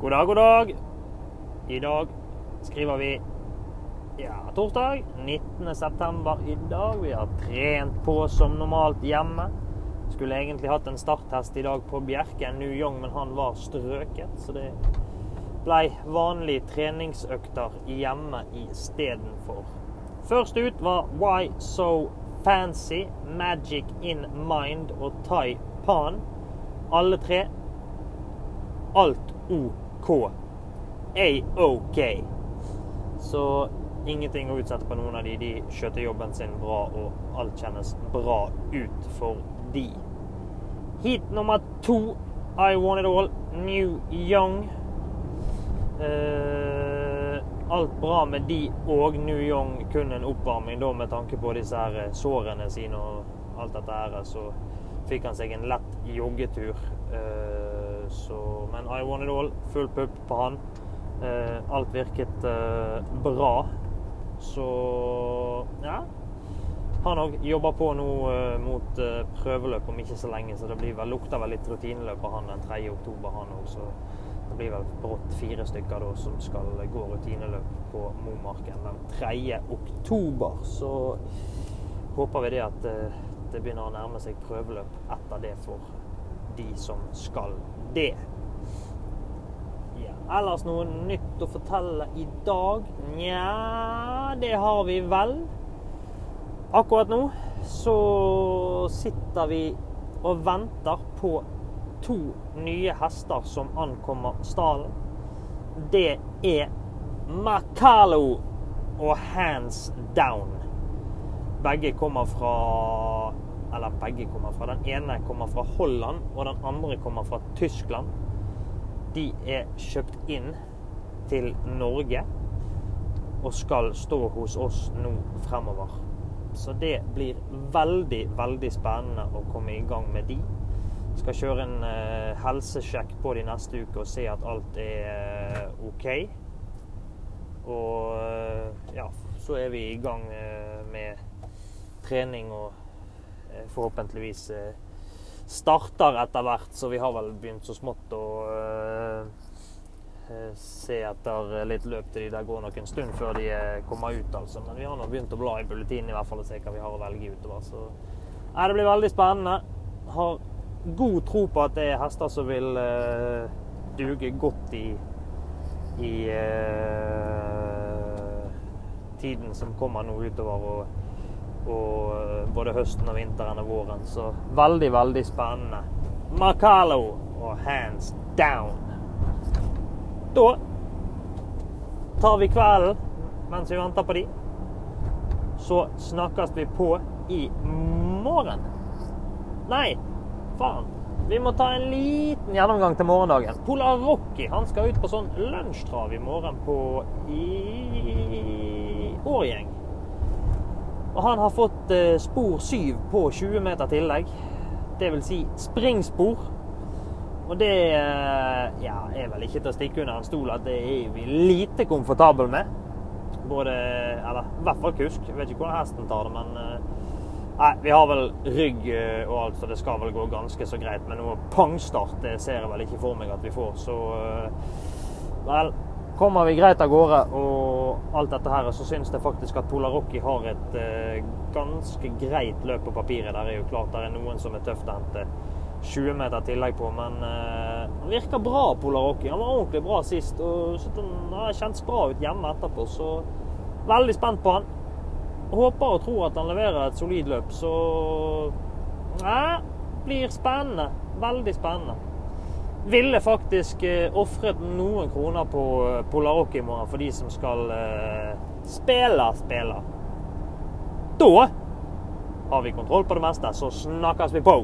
God dag, god dag. I dag skriver vi ja, torsdag 19. september i dag. Vi har trent på som normalt hjemme. Skulle egentlig hatt en starttest i dag på Bjerke New Young, men han var strøket. Så det blei vanlige treningsøkter hjemme istedenfor. Først ut var Why So Fancy, Magic In Mind og Tai Pan. Alle tre alt OK. A-OK. Så ingenting å utsette på noen av de. De skjøtter jobben sin bra, og alt kjennes bra ut for de. Heat nummer to, I Want It All, New Young. Eh, alt bra med de og New Young, kun en oppvarming da med tanke på disse her sårene sine og alt dette her. Så fikk han seg en lett joggetur. Eh, så, men I Want It All, full pupp på han. Eh, alt virket eh, bra. Så ja. Han òg jobber på nå eh, mot prøveløp om ikke så lenge, så det blir vel, lukter vel litt rutineløp av han den 3. oktober, han òg. Så det blir vel brått fire stykker da som skal gå rutineløp på Momarken den 3. oktober. Så håper vi det at det begynner å nærme seg prøveløp etter det for de som skal det. Ja. Ellers noe nytt å fortelle i dag? Nja, det har vi vel. Akkurat nå så sitter vi og venter på to nye hester som ankommer stallen. Det er Macalo og Hands Down. Begge kommer fra Eller begge kommer fra. Den ene kommer fra Holland, og den andre kommer fra Tyskland. De er kjøpt inn til Norge og skal stå hos oss nå fremover. Så det blir veldig, veldig spennende å komme i gang med de. Skal kjøre en uh, helsesjekk på de neste uke og se at alt er uh, OK. Og uh, ja, så er vi i gang med trening og forhåpentligvis starter etter hvert, så vi har vel begynt så smått å se etter litt løp til de der går nok en stund før de kommer ut, altså. Men vi har nå begynt å bla i bulletinen i hvert fall og se hva vi har å velge utover. Så nei, det blir veldig spennende. Har god tro på at det er hester som vil uh, duge godt i, i uh, tiden som kommer nå utover. Og, og uh, både høsten og vinteren og våren. Så veldig, veldig spennende. Macalo og hands down. Da tar vi kvelden mens vi venter på de. Så snakkes vi på i morgen. Nei, faen. Vi må ta en liten gjennomgang til morgendagen. Polar Rocky han skal ut på sånn lunsjtrav i morgen på i Årgjeng. Og han har fått eh, spor 7 på 20 meter tillegg. Det vil si springspor. Og det eh, ja, er vel ikke til å stikke under en stol at det er vi lite komfortable med. Både Eller i hvert fall kusk. Jeg vet ikke hvordan hesten tar det, men eh, Nei, vi har vel rygg og alt, så det skal vel gå ganske så greit. Men noe pangstart det ser jeg vel ikke for meg at vi får. Så vel, kommer vi greit av gårde og alt dette her, så syns jeg faktisk at Polar Rocky har et eh, ganske greit løp på papiret. Der er jo klart det er noen som er tøft å hente 20 meter tillegg på, men eh, han virker bra, Polar Rocky. Han var ordentlig bra sist og han har kjentes bra ut hjemme etterpå, så veldig spent på han håper og tror at han leverer et solid løp, så Nei, blir spennende. Veldig spennende. Ville faktisk eh, ofret noen kroner på eh, i morgen for de som skal eh, spille spille. Da har vi kontroll på det meste, så snakkes vi på.